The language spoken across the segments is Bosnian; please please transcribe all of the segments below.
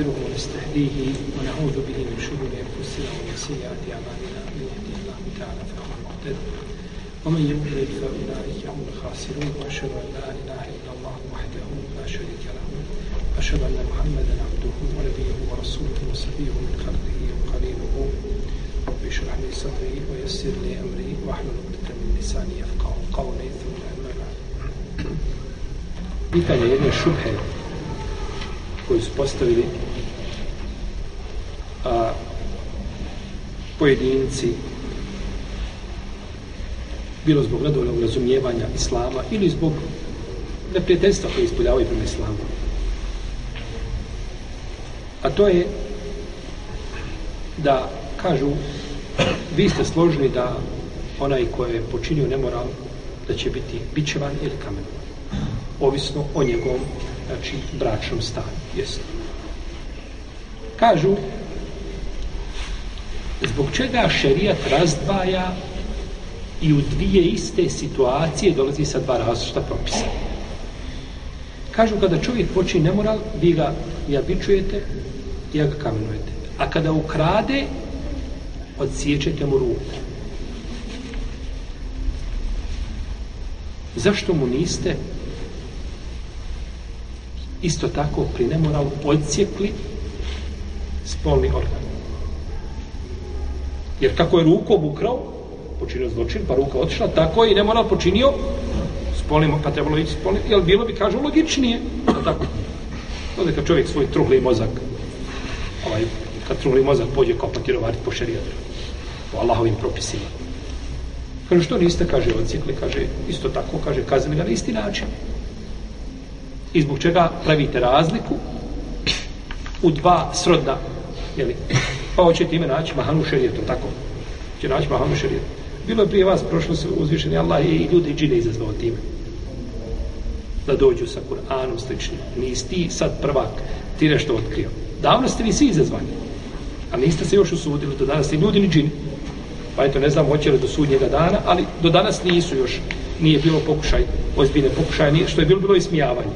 ونستغفره ونستهديه ونعوذ به من شرور أنفسنا ومن سيئات أعمالنا. من يهده الله تعالى فهو المهتد ومن يضلل فأولئك هم الخاسرون. وأشهد أن لا إله إلا الله وحده لا شريك له. أشهد أن محمدا عبده ونبيه ورسوله وصفيه من خلقه وقليله. رب اشرح لي صدري ويسر لي أمري واحلل عقدة من لساني يفقهوا قولي ثم أما بعد. Pitanje jedne šubhe koju su postavili pojedinci bilo zbog nedovoljnog razumijevanja islama ili zbog neprijateljstva koje ispoljavaju prema islamu. A to je da kažu vi ste složni da onaj ko je počinio nemoral da će biti bićevan ili kamenovan ovisno o njegovom znači bračnom stanju jest kažu zbog čega šerijat razdvaja i u dvije iste situacije dolazi sa dva različita propisa? Kažu kada čovjek počini nemoral vi ga jabičujete i ja ga kamenujete. A kada ukrade odsjećete mu ruku. Zašto mu niste isto tako pri nemoralu odsjekli spolni organ. Jer kako je rukom ukrao, počinio zločin, pa ruka otišla, tako je i nemoral počinio spolimo, pa trebalo ići spolimo, jer bilo bi, kažu, logičnije. A tako. Ovdje kad čovjek svoj truhli mozak, ovaj, kad truhli mozak pođe kopati rovariti po šerijatu, po Allahovim propisima. Kaže, što niste, kaže, odsjekli, kaže, isto tako, kaže, kazali ga na isti način i zbog čega pravite razliku u dva srodna jeli? Pa hoće ime naći mahanu šerijetom tako? Će naći mahanu šerijetom bilo je prije vas prošlo se uzvišeni Allah i ljudi džine izazvao time. Da dođu sa Kur'anom sličnim. Nisi ti sad prvak ti nešto otkrio. Davno ste vi svi izazvani a niste se još usudili. Do danas ni ljudi ni džini. Pa eto ne znam hoće li do sudnjega dana ali do danas nisu još. Nije bilo pokušaj ozbiljne pokušaje što je bilo bilo ismijavanje.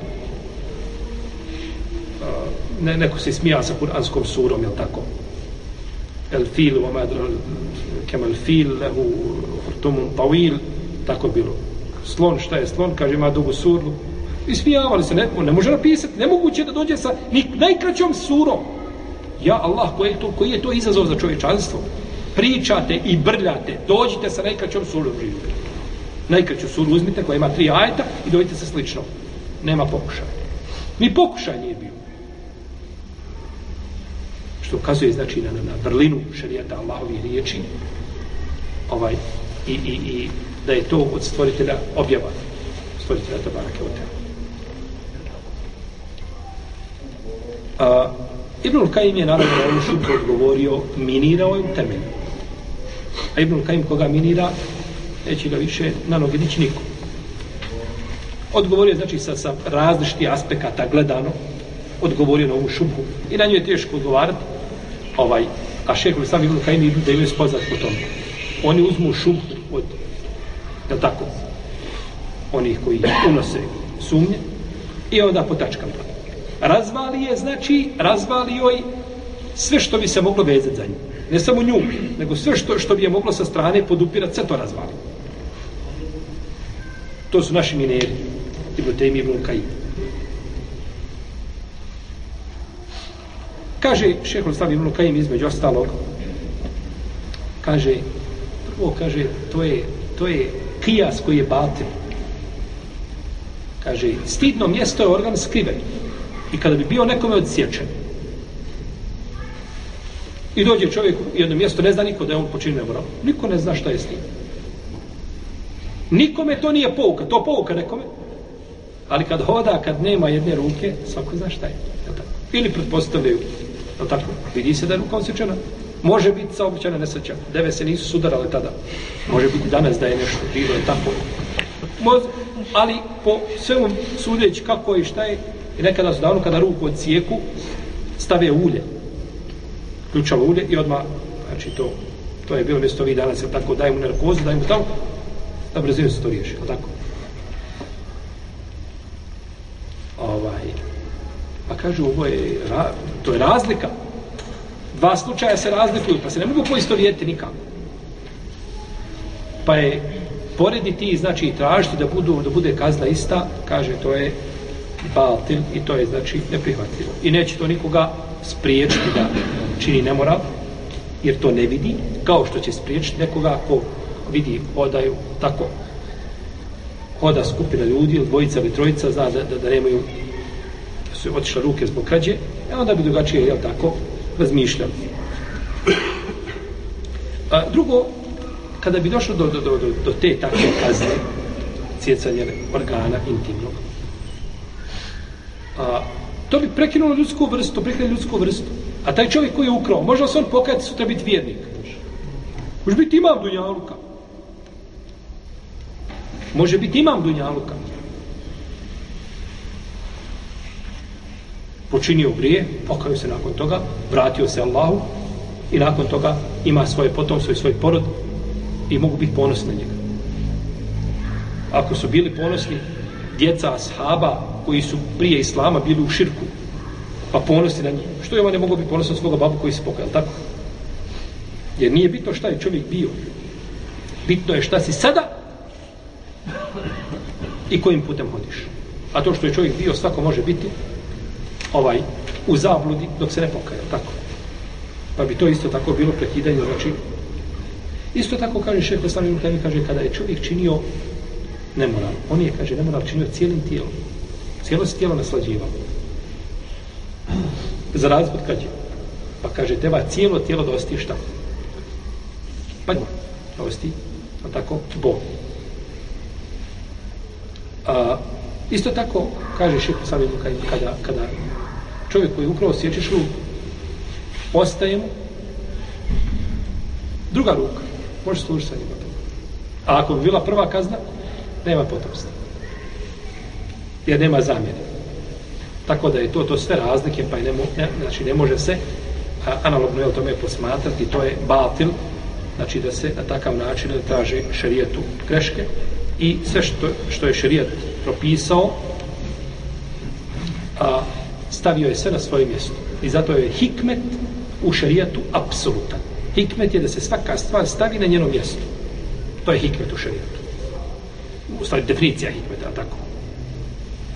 Ne, neko se smija sa kuranskom surom, je tako? El fil, wa madra, kemal fil, lehu, hurtumun, tawil, tako bilo. Slon, šta je slon, kaže, ima dugu suru. I smijavali se, ne, ne može napisati, nemoguće da dođe sa ni najkraćom surom. Ja, Allah, koji je to, koji je to izazov za čovječanstvo? Pričate i brljate, dođite sa najkraćom surom. Najkraću suru uzmite koja ima tri ajeta i dođite sa slično. Nema pokušaja. Ni pokušaj nije bio što ukazuje znači na, na vrlinu šarijata Allahovi riječi ovaj, i, i, i da je to od stvoritelja objava stvoritelja Tabarake od A, Ibnul Kajim je naravno na ovu šutku odgovorio minirao je u temelju. A Ibnul Kajim koga minira neće ga više na noge dići niko. Odgovorio znači sa, sa različitih aspekata gledano odgovorio na ovu šubhu i na nju je teško odgovarati ovaj, a šeho Islam Ibn Kajin idu da imaju spoznat po tome. Oni uzmu šum od, je tako, onih koji unose sumnje i onda po tačkama. Razvali je, znači, razvali joj sve što bi se moglo vezati za nju. Ne samo nju, nego sve što, što bi je moglo sa strane podupirati, sve to razvali. To su naši mineri, Ibn Tejmi Ibn Kajin. Kaže šehol Islam Ibn Kajim između ostalog, kaže, prvo kaže, to je, to je kijas koji je batil. Kaže, stidno mjesto je organ skriven. I kada bi bio nekome odsječen, i dođe čovjek u jedno mjesto, ne zna niko da je on počinio moral. Niko ne zna šta je s. Nikome to nije pouka, to pouka nekome. Ali kad hoda, kad nema jedne ruke, svako zna šta je. Ili pretpostavljaju Je tako? Vidi se da je ruka osjećana. Može biti saobraćena nesreća. Deve se nisu sudarale tada. Može biti danas da je nešto bilo, je tako? Moz, ali po svemu sudeći kako je i šta je, i nekada su davno kada ruku od cijeku stave ulje. Ključalo ulje i odmah, znači to, to je bilo mjesto vi danas, je tako, daj mu narkozu, daj mu tamo, da brzinu se to riješi, je tako? Kažu, ovo je, to je razlika. Dva slučaja se razlikuju, pa se ne mogu poistovijeti nikako. Pa je porediti, znači tražiti da, budu, da bude kazna ista, kaže, to je batil i to je, znači, neprihvatljivo. I neće to nikoga spriječiti da čini nemoral, jer to ne vidi, kao što će spriječiti nekoga ko vidi hodaju tako hoda skupina ljudi, ili dvojica ili trojica, zna da, da, da nemaju su otišle ruke zbog krađe, e onda bi drugačije, jel tako, razmišljali. A, drugo, kada bi došlo do, do, do, do, do te takve kazne, cijecanje organa intimnog, a, to bi prekinulo ljudsku vrstu, prekinulo ljudsku vrstu. A taj čovjek koji je ukrao, može se on pokajati sutra biti vjernik? Može biti imam dunjaluka. Može biti imam dunjaluka. Počinio grije, pokaju se nakon toga, vratio se Allahu i nakon toga ima svoje potomstvo i svoj porod i mogu biti ponosni na njega. Ako su bili ponosni djeca ashaba koji su prije islama bili u širku, pa ponosni na njih. Što je on ne mogu biti ponosni na svoga babu koji se pokaja, tako? Jer nije bitno šta je čovjek bio. Bitno je šta si sada i kojim putem hodiš. A to što je čovjek bio, svako može biti ovaj u zabludi dok se ne pokaja, tako. Pa bi to isto tako bilo prekidanje, znači isto tako kaže šef sami Ibn kaže kada je čovjek činio nemoral, on je, kaže, nemoral činio cijelim tijelom. Cijelo se tijelo naslađivalo. Za razvod kad je. Pa kaže, treba cijelo tijelo da šta? Pa da osti, a tako, Bog. A, isto tako, kaže šef sami Ibn kada, kada čovjek koji je ukrao sječeš ruku. ostaje mu druga ruka. Može služiti sa njima. A ako bi bila prva kazna, nema potomstva. Jer nema zamjene. Tako da je to to sve razlike, pa ne, ne, znači ne može se a, analogno je o tome posmatrati, to je batil, znači da se na takav način da traže šerijetu greške i sve što, što je šerijat propisao a, stavio je sve na svoje mjesto. I zato je hikmet u šarijatu apsolutan. Hikmet je da se svaka stvar stavi na njeno mjesto. To je hikmet u šarijatu. U stvari definicija hikmeta, tako.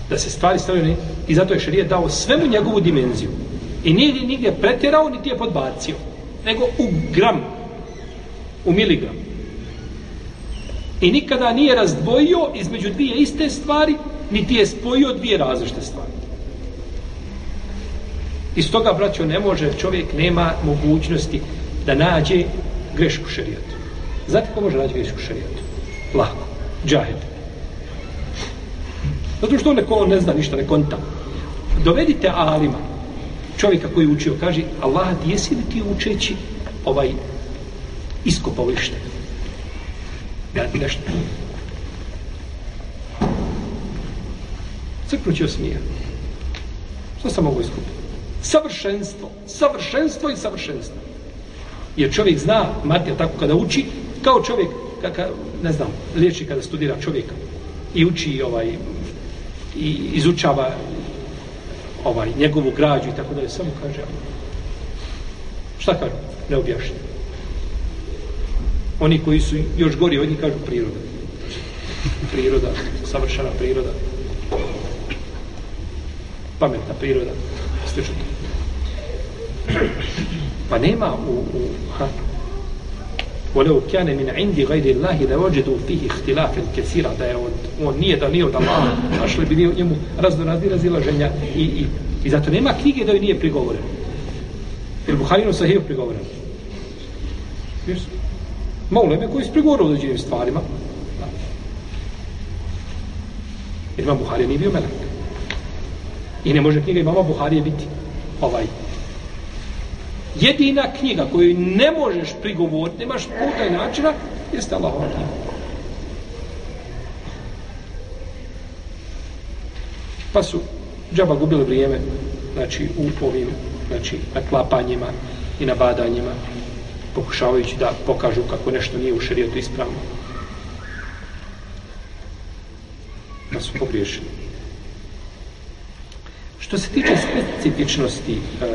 Da se stvari stavljaju I zato je šarijet dao svemu njegovu dimenziju. I nije nigdje pretjerao, niti je podbacio. Nego u gram. U miligram. I nikada nije razdvojio između dvije iste stvari, niti je spojio dvije različite stvari. Iz toga, braćo, ne može, čovjek nema mogućnosti da nađe grešku šarijatu. Znate ko može naći grešku šarijatu? Lako. Džahid. Zato što on neko ne zna ništa, ne konta. Dovedite alima, čovjeka koji je učio, kaže, Allah, jesi li ti učeći ovaj iskopao ovaj ište? Ja ti nešto. Crknuće osmija. Što sam mogu iskupiti? Savršenstvo. Savršenstvo i savršenstvo. Jer čovjek zna, Matija tako kada uči, kao čovjek, kaka, ne znam, liječi kada studira čovjeka i uči ovaj, i izučava ovaj, njegovu građu i tako da je samo kaže šta kaže? Ne objašnje. Oni koji su još gori od njih kažu priroda. Priroda, savršena priroda. Pametna priroda Ste čuti? Pa nema u, u ha, ولو كان من عند غير الله لوجدوا فيه اختلافا كثيرا da je on, on nije da nije od Allaha našli bi njemu razno razni razilaženja i, i, i zato nema knjige da joj nije prigovoren jer Buharinu sahiju prigovoren jesu malo ime koji su prigovorili u određenim stvarima jer ima Buharija nije bio melek i ne može knjiga imama Buharije biti ovaj jedina knjiga koju ne možeš prigovoriti, nemaš puta i načina, jeste Allahova knjiga. Pa su džaba gubili vrijeme znači, u ovim znači, naklapanjima i nabadanjima, pokušavajući da pokažu kako nešto nije u šarijetu ispravno. Pa su pogriješili. Što se tiče specifičnosti e,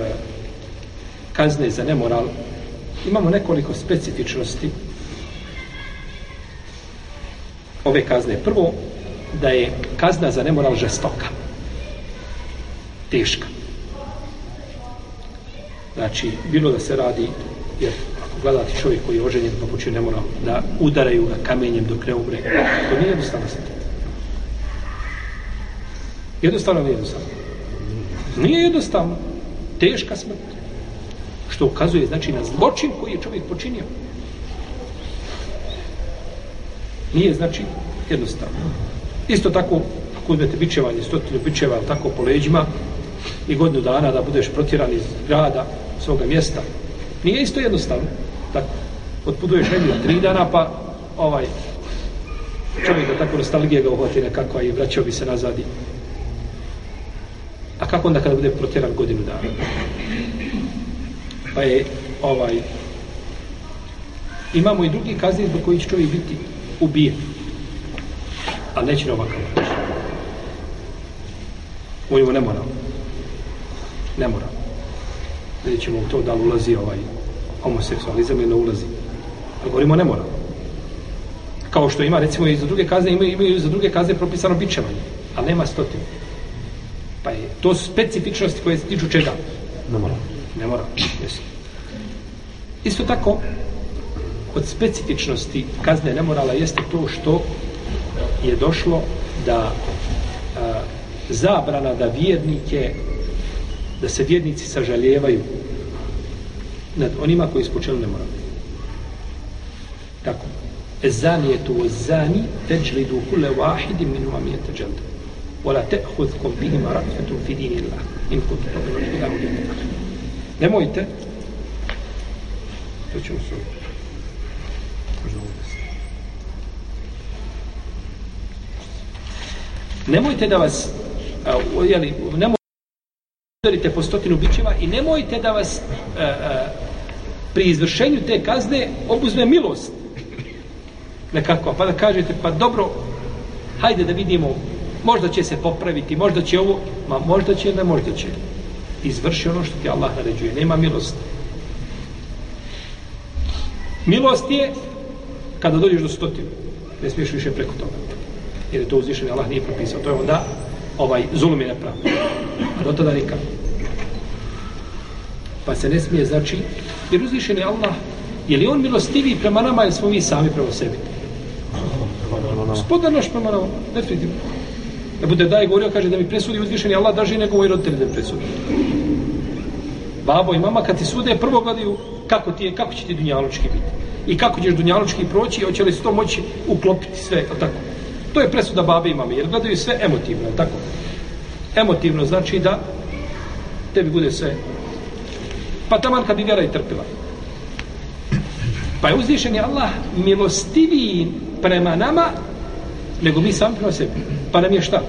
kazne za nemoral, imamo nekoliko specifičnosti ove kazne. Prvo, da je kazna za nemoral žestoka. Teška. Znači, bilo da se radi, jer ako gledate čovjek koji je oženjen pa počinje nemoral, da udaraju ga kamenjem dok ne umre, to nije jednostavno se Jednostavno nije jednostavno. Nije jednostavno. Teška smrt. Što ukazuje, znači, na zločin koji je čovjek počinio. Nije, znači, jednostavno. Isto tako, ako uzmete bičevanje, stotinu bičeva, tako po leđima, i godinu dana da budeš protiran iz grada, svoga mjesta, nije isto jednostavno. Tako, otputuješ negdje tri dana, pa ovaj, čovjek da tako nostalgije ga uhvati nekako i vraćao bi se nazad A kako onda kada bude protjeran godinu dana? Pa je ovaj imamo i drugi kazni zbog koji će čovjek biti ubijen. A neće na ovakav način. Ovo ne mora. Ne mora. Vidjet ćemo u to da li ulazi ovaj homoseksualizam ili ne ulazi. Ali govorimo ne mora. Kao što ima, recimo, i za druge kazne, imaju, imaju za druge kazne propisano bićevanje. Ali nema stotinu. To specifičnosti koje se tiču čega? Ne mora. Ne mora. Jesu. Isto tako, od specifičnosti kazne nemorala jeste to što je došlo da a, zabrana da vjernike da se vjernici sažaljevaju nad onima koji ispočeli nemoral. Tako. Ezani je tu zani teđlidu kule wahidi minu amijete dželda. ولا تأخذكم بهما رأفة في دين الله إن كنتم تؤمنون بالله واليوم الآخر nemojte to ćemo se nemojte da vas uh, jeli, nemojte udarite po stotinu bićeva i nemojte da vas uh, uh, pri izvršenju te kazne obuzme milost nekako, pa da kažete pa dobro hajde da vidimo možda će se popraviti, možda će ovo, ma možda će, ne možda će. Izvrši ono što ti Allah naređuje, nema milosti. Milost je kada dođeš do stotinu, ne smiješ više preko toga. Jer je to uzvišen, Allah nije propisao. To je onda ovaj zulum je nepravno. A do tada nikad. Pa se ne smije, znači, jer uzvišen je Allah, je li on milostivi prema nama ili smo mi sami prema sebi? Gospodar naš prema nama, definitivno. Ebu Derda daj govorio, kaže da mi presudi uzvišeni Allah draži nego moji roditelji da presudi. Babo i mama kad ti sude prvo gledaju kako ti je, kako će ti dunjalučki biti. I kako ćeš dunjalučki proći i hoće li se to moći uklopiti sve, je tako? To je presuda babe i mame, jer gledaju sve emotivno, je tako? Emotivno znači da tebi bude sve. Pa taman kad bi vjera i trpila. Pa je uzvišeni Allah milostiviji prema nama nego mi sami prema sebi. Pa nam je šta?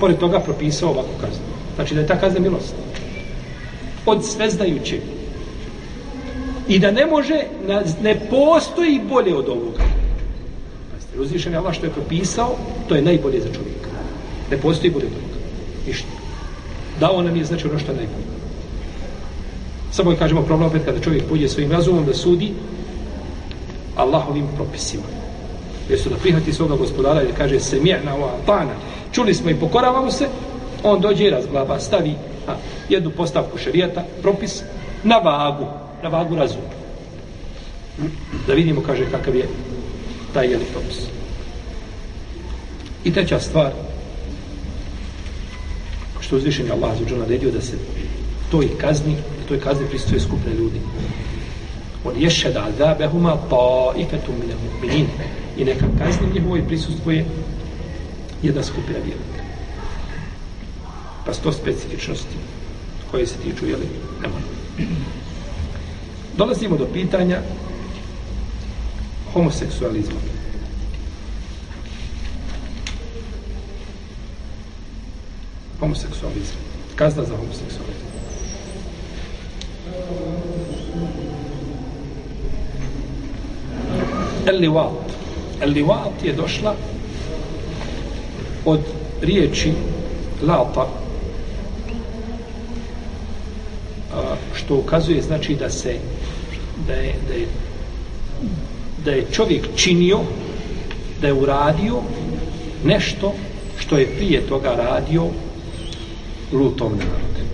Pored toga propisao ovako kaznu. Znači da je ta kazna milost. Od svezdajuće. I da ne može, ne postoji bolje od ovoga. Pazite, uzvišen je Allah što je propisao, to je najbolje za čovjeka. Ne postoji bolje od ovoga. Ništa. Dao nam je znači ono što je najbolje. Samo je kažemo problem opet kada čovjek pođe svojim razumom da sudi Allahovim propisima jesu da prihvati svoga gospodara i kaže se mjena ova pana čuli smo i pokoravamo se. On dođe i razglaba stavi a, jednu postavku šerijata propis na vagu na vagu razuma. Da vidimo kaže kakav je taj jeli propis. I treća stvar što uzvišen je Allah za naredio da se to i kazni da toj kazni pristuje skupne ljudi. On ješeda azabehuma taifetum minel mu'minin i neka kazni njihovoj prisustvuje jedna skupina vjernika. Pa sto specifičnosti koje se tiču, jeli, ne Dolazimo do pitanja homoseksualizma. Homoseksualizam. Kazna za homoseksualizam. El-Liwat. El-Liwat je došla od riječi lata što ukazuje znači da se da je, da je da je čovjek činio da je uradio nešto što je prije toga radio lutom narodem.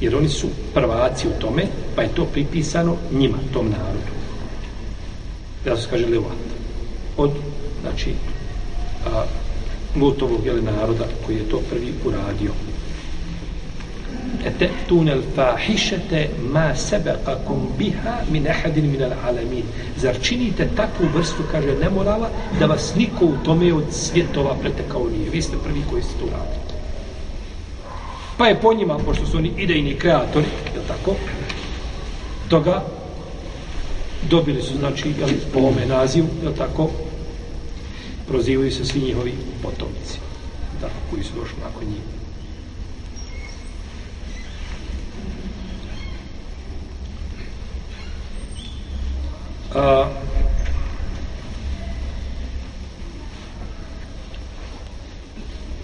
Jer oni su prvaci u tome, pa je to pripisano njima, tom narodu da se kaže Levant. Od, znači, a, Lutovog jel, naroda koji je to prvi uradio. Ete tunel fahišete ma sebe biha min ahadin min alamin. Zar činite takvu vrstu, kaže, nemorala, da vas niko u tome od svjetova pretekao nije. Vi ste prvi koji ste to uradili. Pa je po njima, pošto su oni idejni kreatori, je tako, toga dobili su, znači, jel, po ome nazivu, je tako, prozivaju se svi njihovi potomci, tako, koji su došli nakon njih. A,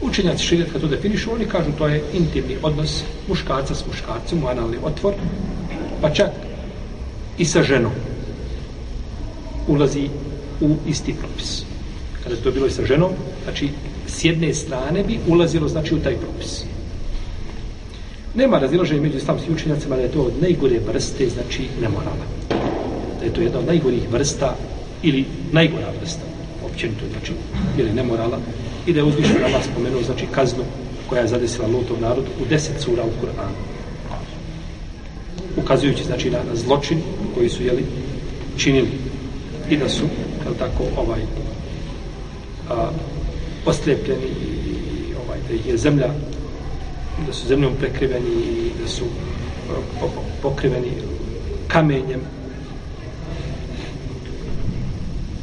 učenjaci širijet kad to definišu, oni kažu to je intimni odnos muškarca s muškarcem, analni otvor, pa čak i sa ženom ulazi u isti propis. Kada je to bilo sa ženom, znači s jedne strane bi ulazilo znači u taj propis. Nema razilaženja među islamskim učenjacima da je to od najgore vrste, znači nemorala. Da je to jedna od najgorih vrsta ili najgora vrsta, općenito, znači, ili nemorala, i da je uzvišen Allah spomenuo, znači, kaznu koja je zadesila Lotov narod u deset sura u Kur'anu. Ukazujući, znači, na, na zločin koji su, jeli, činili i da su, jel tako, ovaj, a, ostlepljeni i ovaj, da ih je zemlja da su zemljom prekriveni i da su po, po, pokriveni kamenjem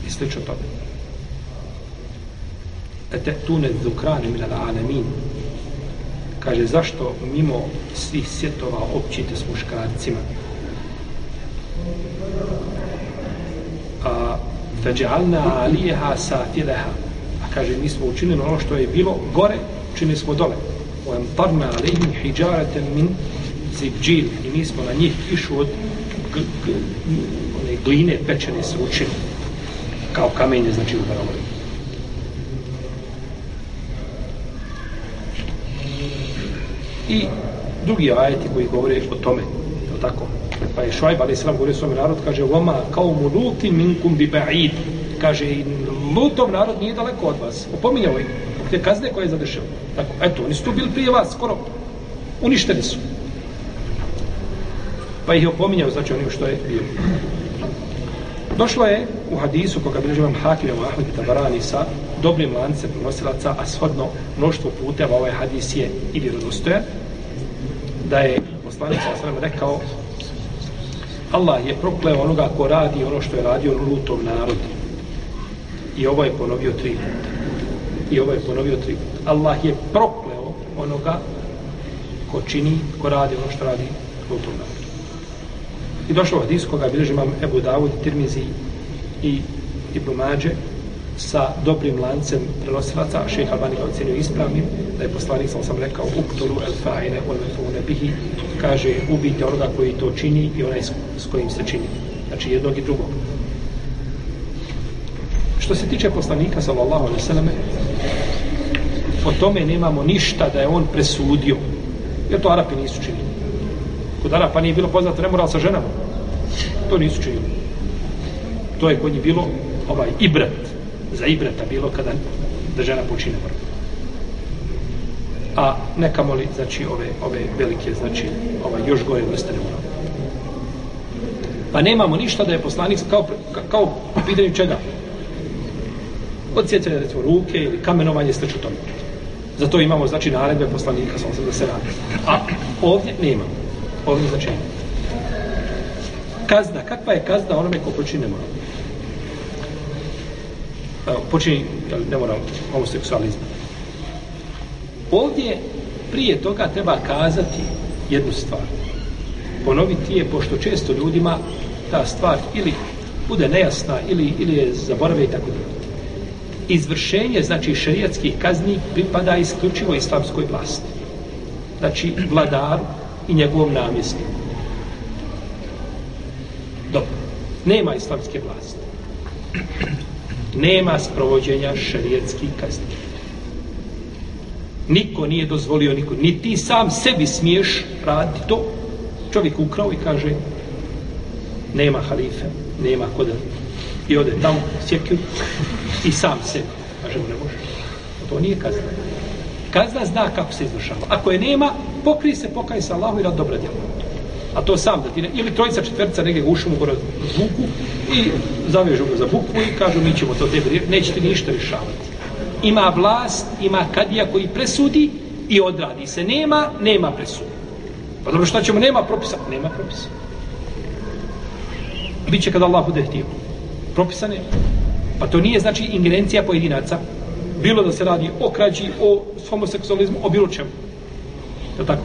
i slično tome. Etetune dhukrane min al-alamin kaže zašto mimo svih svjetova općite s muškarcima? A feđalna alijeha a kaže mi smo učinili ono što je bilo gore učinili smo dole. U emtarna alihim hijjarete min zibđil i mi smo na njih kišu od one gline pečene se učinili kao kamenje znači u barovima i drugi ajeti koji govore o tome je tako? Pa je Šuajb ali islam, govorio svom narod kaže vama kao muluti minkum bi ba'id. Kaže i lutov narod nije daleko od vas. Opominjao je, te kazne koje je zadešao. Tako eto oni su tu bili prije vas skoro. Uništeni su. Pa ih je opominjao znači onim što je bio. Došlo je u hadisu koga bilježi vam Hakim i Ahmed i Tabarani sa dobrim lancem prenosilaca, a shodno mnoštvo puteva ovaj hadis je i vjerodostojan, da je poslanik sa svema rekao Allah je prokleo onoga ko radi ono što je radio lutov narod. I ovo je ponovio tri puta. I ovo je ponovio tri puta. Allah je prokleo onoga ko čini, ko radi ono što radi lutov narod. I došlo od iskoga, bilježi imam Ebu Davud, Tirmizi i Ibn Mađe sa dobrim lancem prenosilaca, šeha Albani ga ocenio ispravnim, da je poslanik, sam sam rekao, uktulu el fa'ine ul mefune bihi, kaže, ubijte onoga koji to čini i onaj s kojim se čini. Znači, jednog i drugog. Što se tiče poslanika, sallallahu alaihi sallam, o tome nemamo ništa da je on presudio, jer to Arapi nisu činili. Kod Arapa nije bilo poznato nemoral sa ženama. To nisu činili. To je kod njih bilo ovaj ibrat. Za ibrata bilo kada da žena počine moral. A neka moli, znači, ove, ove velike, znači, ovaj, još gore vrste nemoral. Pa nemamo ništa da je poslanik kao, kao po pitanju čega? Odsjecanje, recimo, ruke ili kamenovanje, sve tome. Zato imamo, znači, naredbe poslanika, sam se da se radi. A ovdje nemamo Ovdje, znači, nemamo. Kazna, kakva je kazna onome ko počini nemoral? Počini nemoral homoseksualizma. Ovdje prije toga treba kazati jednu stvar. Ponoviti je, pošto često ljudima ta stvar ili bude nejasna ili, ili je zaborave i tako dalje. Izvršenje, znači šerijatskih kazni, pripada isključivo islamskoj vlasti. Znači, vladaru, i njegovom namjesniku. Dobro. Nema islamske vlasti. Nema sprovođenja šerijatskih kazni. Niko nije dozvolio, niko, ni ti sam sebi smiješ raditi to. Čovjek ukrao i kaže nema halife, nema kod i ode tamo, sjekio i sam se, kaže mu ne može. To nije kazna. Kazna zna kako se izvršava. Ako je nema, pokri se, pokaj se Allahu i rad dobra djela. A to sam da ti ne, ili trojica, četvrca negdje u šumu gore buku i zavežu ga za bukvu i kažu mi ćemo to tebi, neće ti ništa rješavati. Ima vlast, ima kadija koji presudi i odradi se. Nema, nema presudi. Pa dobro, šta ćemo? Nema propisa. Nema propisa. Biće kada Allah bude htio. Propisa nema. Pa to nije znači ingerencija pojedinaca. Bilo da se radi o krađi, o homoseksualizmu, o bilo čemu. Je tako?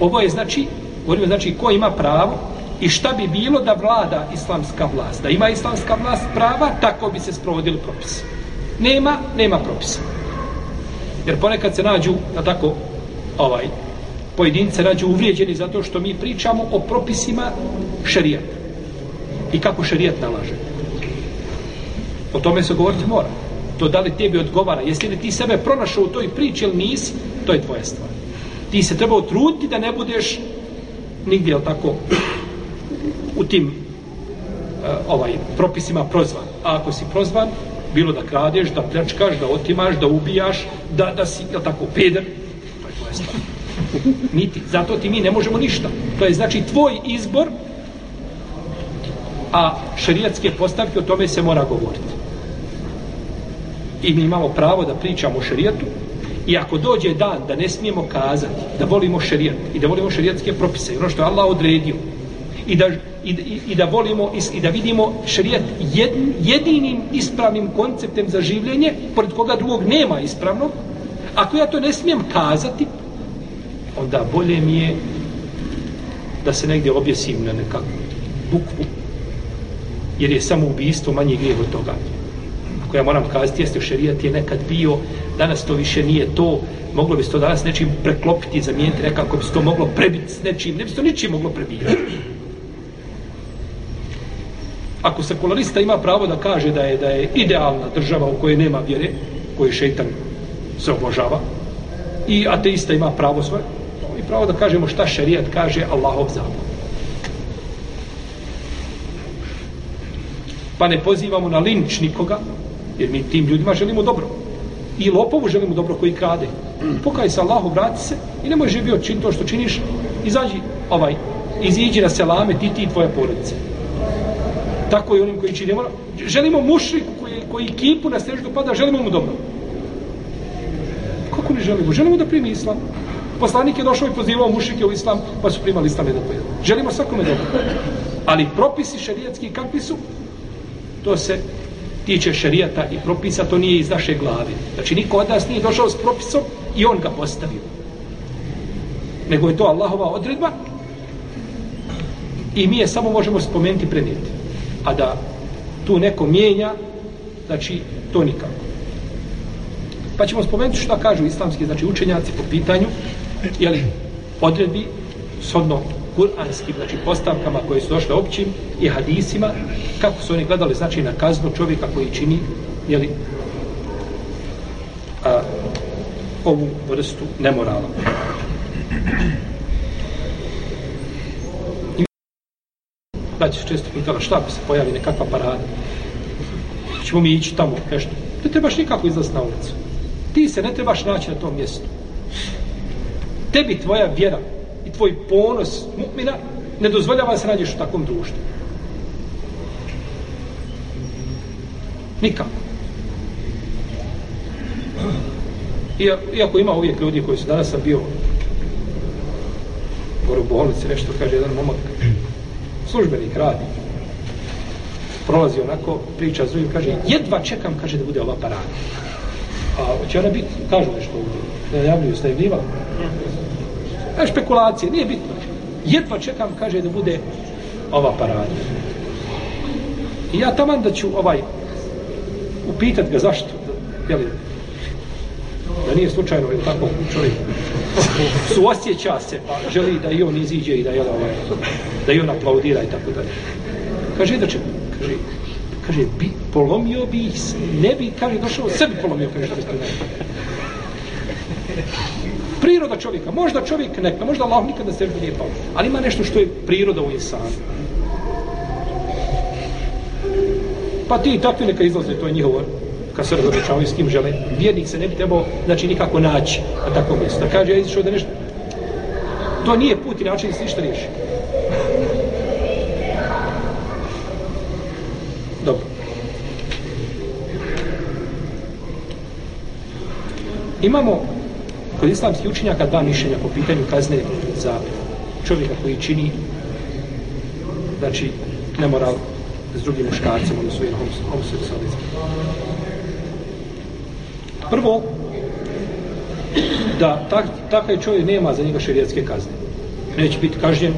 Ovo je znači, govorimo znači ko ima pravo i šta bi bilo da vlada islamska vlast. Da ima islamska vlast prava, tako bi se sprovodili propisi. Nema, nema propisa. Jer ponekad se nađu, na tako, ovaj, pojedince nađu uvrijeđeni zato što mi pričamo o propisima šerijata. I kako šerijat nalaže. O tome se govoriti mora. To da li tebi odgovara. Jesi li ti sebe pronašao u toj priči ili nisi, to je tvoja stvar. Ti se treba utruditi da ne budeš nigdje, jel tako, u tim uh, ovaj propisima prozvan. A ako si prozvan, bilo da kradeš, da pljačkaš, da otimaš, da ubijaš, da, da si, jel tako, peder, to je tvoja stvar. Niti. Zato ti mi ne možemo ništa. To je znači tvoj izbor, a šerijatske postavke o tome se mora govoriti. I mi imamo pravo da pričamo o šerijatu, i ako dođe dan da ne smijemo kazati da volimo šerijat i da volimo šerijatske propise, ono što je Allah odredio, i da, i, i, i da volimo i da vidimo šerijat jed, jedinim ispravnim konceptem za življenje, pored koga drugog nema ispravnog, ako ja to ne smijem kazati, onda bolje mi je da se negdje objesim na nekakvu bukvu, jer je samo ubijstvo manji grijeh od toga. Ako ja moram kazati, jeste šerijat je nekad bio, danas to više nije to, moglo bi se to danas nečim preklopiti, zamijeniti nekako bi se to moglo prebiti s nečim, ne bi se to ničim moglo prebijati. Ako sekularista ima pravo da kaže da je da je idealna država u kojoj nema vjere, koji šeitan se obožava, i ateista ima pravo svoje, i pravo da kažemo šta šerijat kaže Allahov zakon. Pa ne pozivamo na linč nikoga, jer mi tim ljudima želimo dobro. I lopovu želimo dobro koji krade. Pokaj se Allahu, vrati se i nemoj živio čin to što činiš, izađi ovaj, iziđi na selame ti ti i tvoja porodica. Tako i onim koji čini činimo. Želimo mušriku koji, koji kipu na steždu pada, želimo mu dobro. Kako ne želimo? Želimo da primi islam. Poslanik je došao i pozivao mušike u islam, pa su primali islam jedan po jedan. Želimo svakome dobro. Ali propisi šarijetski kakvi su, to se tiče šarijata i propisa, to nije iz naše glave. Znači, niko od nas nije došao s propisom i on ga postavio. Nego je to Allahova odredba i mi je samo možemo spomenuti prenijeti. A da tu neko mijenja, znači, to nikako. Pa ćemo spomenuti što kažu islamski, znači, učenjaci po pitanju, jeli, odredbi, sodno kuranskim, znači postavkama koje su došle općim i hadisima, kako su oni gledali, znači na kaznu čovjeka koji čini, jeli, a, ovu vrstu nemorala. Da će često pitala ono, šta bi se pojavi nekakva parada. Čemo mi ići tamo nešto. Ne trebaš nikako izlaz na ulicu. Ti se ne trebaš naći na tom mjestu. Tebi tvoja vjera i tvoj ponos mu'mina ne dozvoljava da se nađeš u takvom društvu. Nikako. Iako ima uvijek ljudi koji su danas sam bio gore u bolnici, nešto kaže jedan momak, radi, prolazi onako, priča s drugim, kaže, jedva čekam, kaže, da bude ova parada. A će ona biti, kažu nešto ovdje, da javljuju ste je A špekulacije, nije bitno. Jedva čekam, kaže, da bude ova parada. I ja taman da ću ovaj upitat ga zašto, jel, da nije slučajno ili tako čovjek suosjeća se, pa želi da i on iziđe i da, jel, ovaj, da i on aplaudira i tako dalje. Kaže, da će, kaže, kaže, bi, polomio bi, ne bi, kaže, došao, sebi polomio, kaže, što ste Priroda čovjeka, možda čovjek neka, možda Allah nikada se nije pao, ali ima nešto što je priroda u insanu. Pa ti takvi neka izlaze, to je njihovo kad se razobičavaju s kim žele. Vjernik se ne bi trebao, znači, nikako naći na takvom mjestu. Da kaže, ja izišao da nešto... To nije put i način da se ništa riješi. Dobro. Imamo kod islamskih učenjaka dva mišljenja po pitanju kazne za čovjeka koji čini znači nemoral s drugim muškarcima ili svojim homoseksualizmom. Prvo, da tak, takav čovjek nema za njega šerijetske kazne. Neće biti kažnjen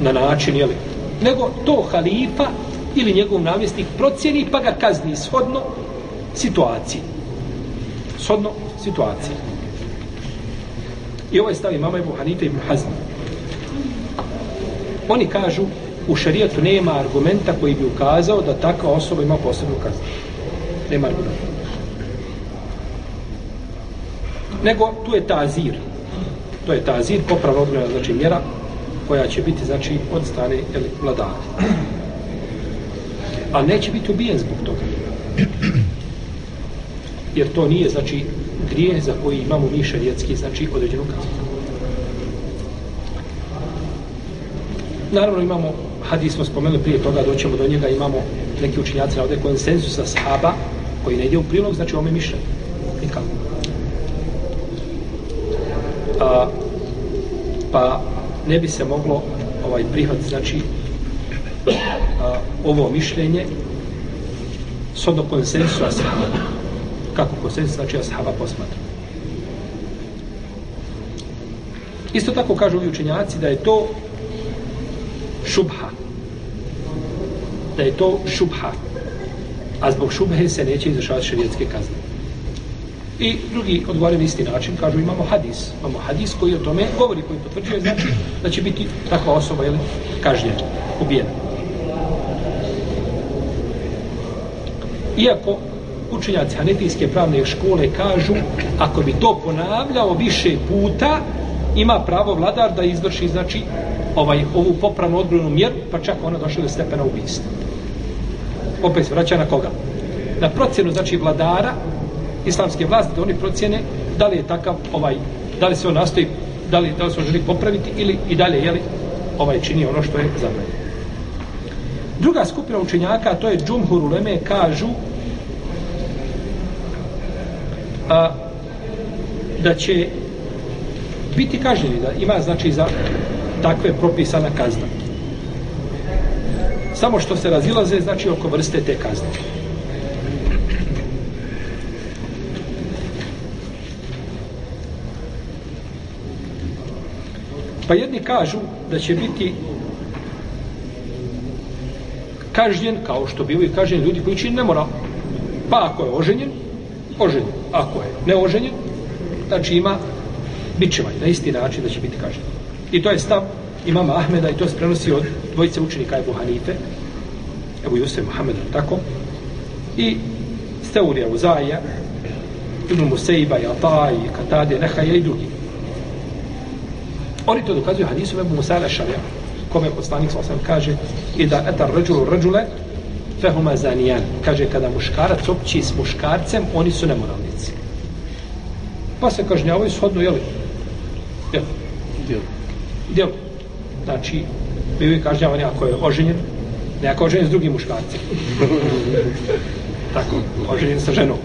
na način, jeli, nego to halifa ili njegov namjesnik procjeni pa ga kazni shodno situaciji. Shodno situaciji. I ovaj stavi mama Ebu Hanife i Hazma. Oni kažu u šarijetu nema argumenta koji bi ukazao da takva osoba ima posebnu kaznu. Nema argumenta. Nego tu je tazir. To je tazir, popravno odgledana, znači mjera koja će biti, znači, od strane jeli, vladara. A neće biti ubijen zbog toga. Jer to nije, znači, grije za koji imamo mi šarijetski, znači, određenu kaznu. Naravno imamo hadis smo spomenuli prije toga, doćemo do njega, imamo neki učinjaci ovdje konsenzusa sahaba koji ne ide u prilog, znači ome mišljenje. Nikako. A, pa ne bi se moglo ovaj prihvat, znači a, ovo mišljenje s do konsensusa. Kako konsensus, znači ashaba posmatra. Isto tako kažu ovi učenjaci da je to šubha. Da je to šubha. A zbog šubhe se neće izrašavati šarijetske kazne. I drugi odgovaraju isti način, kažu imamo hadis. Imamo hadis koji o tome govori, koji potvrđuje, znači da će biti takva osoba ili kažnjena, ubijena. Iako učenjaci hanetijske pravne škole kažu ako bi to ponavljao više puta ima pravo vladar da izvrši znači ovaj ovu popravnu odbrojnu mjeru, pa čak ona došla do stepena ubijstva. Opet se vraća na koga? Na procjenu, znači, vladara islamske vlasti, da oni procjene da li je takav, ovaj, da li se on nastoji, da li, da li se on želi popraviti ili i dalje, jeli, ovaj čini ono što je zabranjeno. Druga skupina učenjaka, to je Džumhur Uleme, kažu a, da će biti kažnjeni, da ima znači za takve propisana kazna. Samo što se razilaze, znači oko vrste te kazne. Pa jedni kažu da će biti kažnjen, kao što bivaju kažnjeni ljudi koji čini nemoral. Pa ako je oženjen, oženjen. Ako je neoženjen, znači ima bićevanje na isti način da će biti kažnjen. I to je stav imama Ahmeda i to se prenosi od dvojice učenika Ebu Hanife, Ebu Jusef Muhammeda, tako, i Steurija Uzaija, Ibn Musejba, i Ata, i Katade, Nehaja i drugi. Oni to dokazuju hadisom Ebu Musala Šalja, kome poslanik sa osam kaže i da etar rađulu rađule fehuma zanijan. Kaže, kada muškarac opći s muškarcem, oni su nemoralnici. Pa se kažnjavaju shodno, jeli? Jeli? Jeli? djelu. Znači, bio je kažnjavan ako je oženjen, ne ako je oženjen s drugim muškarcem. Tako, oženjen sa ženom.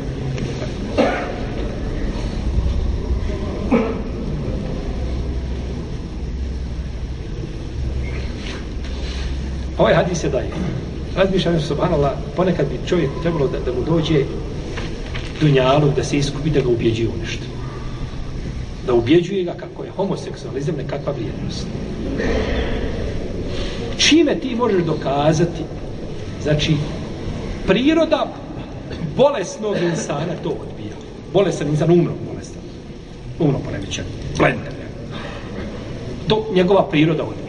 Ovaj hadis je daje. Razmišljam se, subhanallah, ponekad bi čovjek trebalo da, da mu dođe dunjalu, da se iskupi, da ga ubjeđuje u nešto da ubjeđuje ga kako je homoseksualizam nekakva vrijednost. Čime ti možeš dokazati? Znači, priroda bolesnog insana to odbija. Bolesan insan umro bolestan. Umro poremećen, blender. To njegova priroda odbija.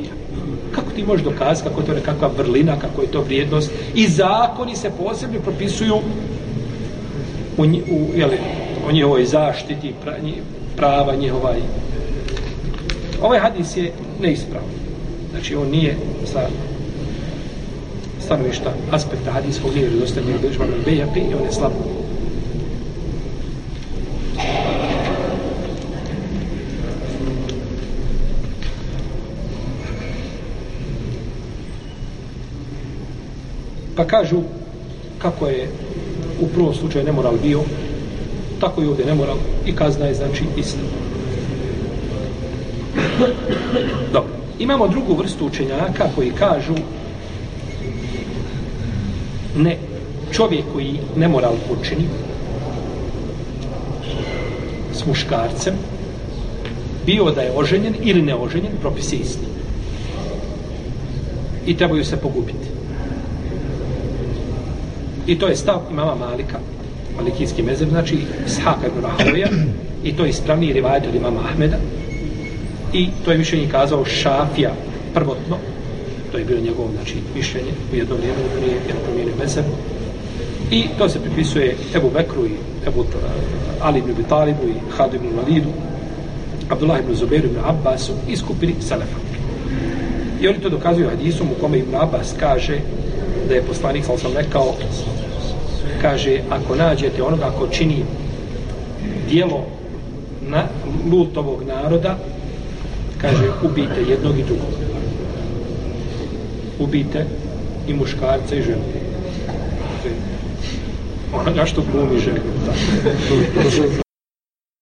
Kako ti možeš dokazati kako je to nekakva vrlina, kako je to vrijednost? I zakoni se posebno propisuju u, u, jeli, o njihovoj zaštiti, pra, prava njihova. Ovaj hadis je neispravan. Znači, on nije sa stanovišta aspekta hadijskog nije redostavno je bilježba na i on je slab. Pa kažu kako je u prvom slučaju nemoral bio, tako i ovdje nemoral i kazna je znači isto. Dobro. Imamo drugu vrstu učenjaka koji kažu ne čovjek koji nemoral počini s muškarcem bio da je oženjen ili neoženjen propis je isti i trebaju se pogubiti i to je stav imama Malika Malikijski mezeb, znači Ishaka ibn Rahavija i to je ispravni rivajet od imama Ahmeda. I to je mišljenje kazao Šafija prvotno to je bilo njegovo znači, mišljenje u jedno vrijeme nije jedno promijenio mezeb, i to se pripisuje Ebu Bekru i Ebu e, Ali ibn Talibu i Hadu ibn Validu Abdullah ibn Zubairu ibn Abbasu i skupini Selefa i oni to dokazuju hadisom u kome ibn Abbas kaže da je poslanik sam sam rekao kaže ako nađete onoga ako čini dijelo na lutovog naroda kaže ubijte jednog i drugog. Ubijte i muškarca i ženu. Onoga što glumi ženu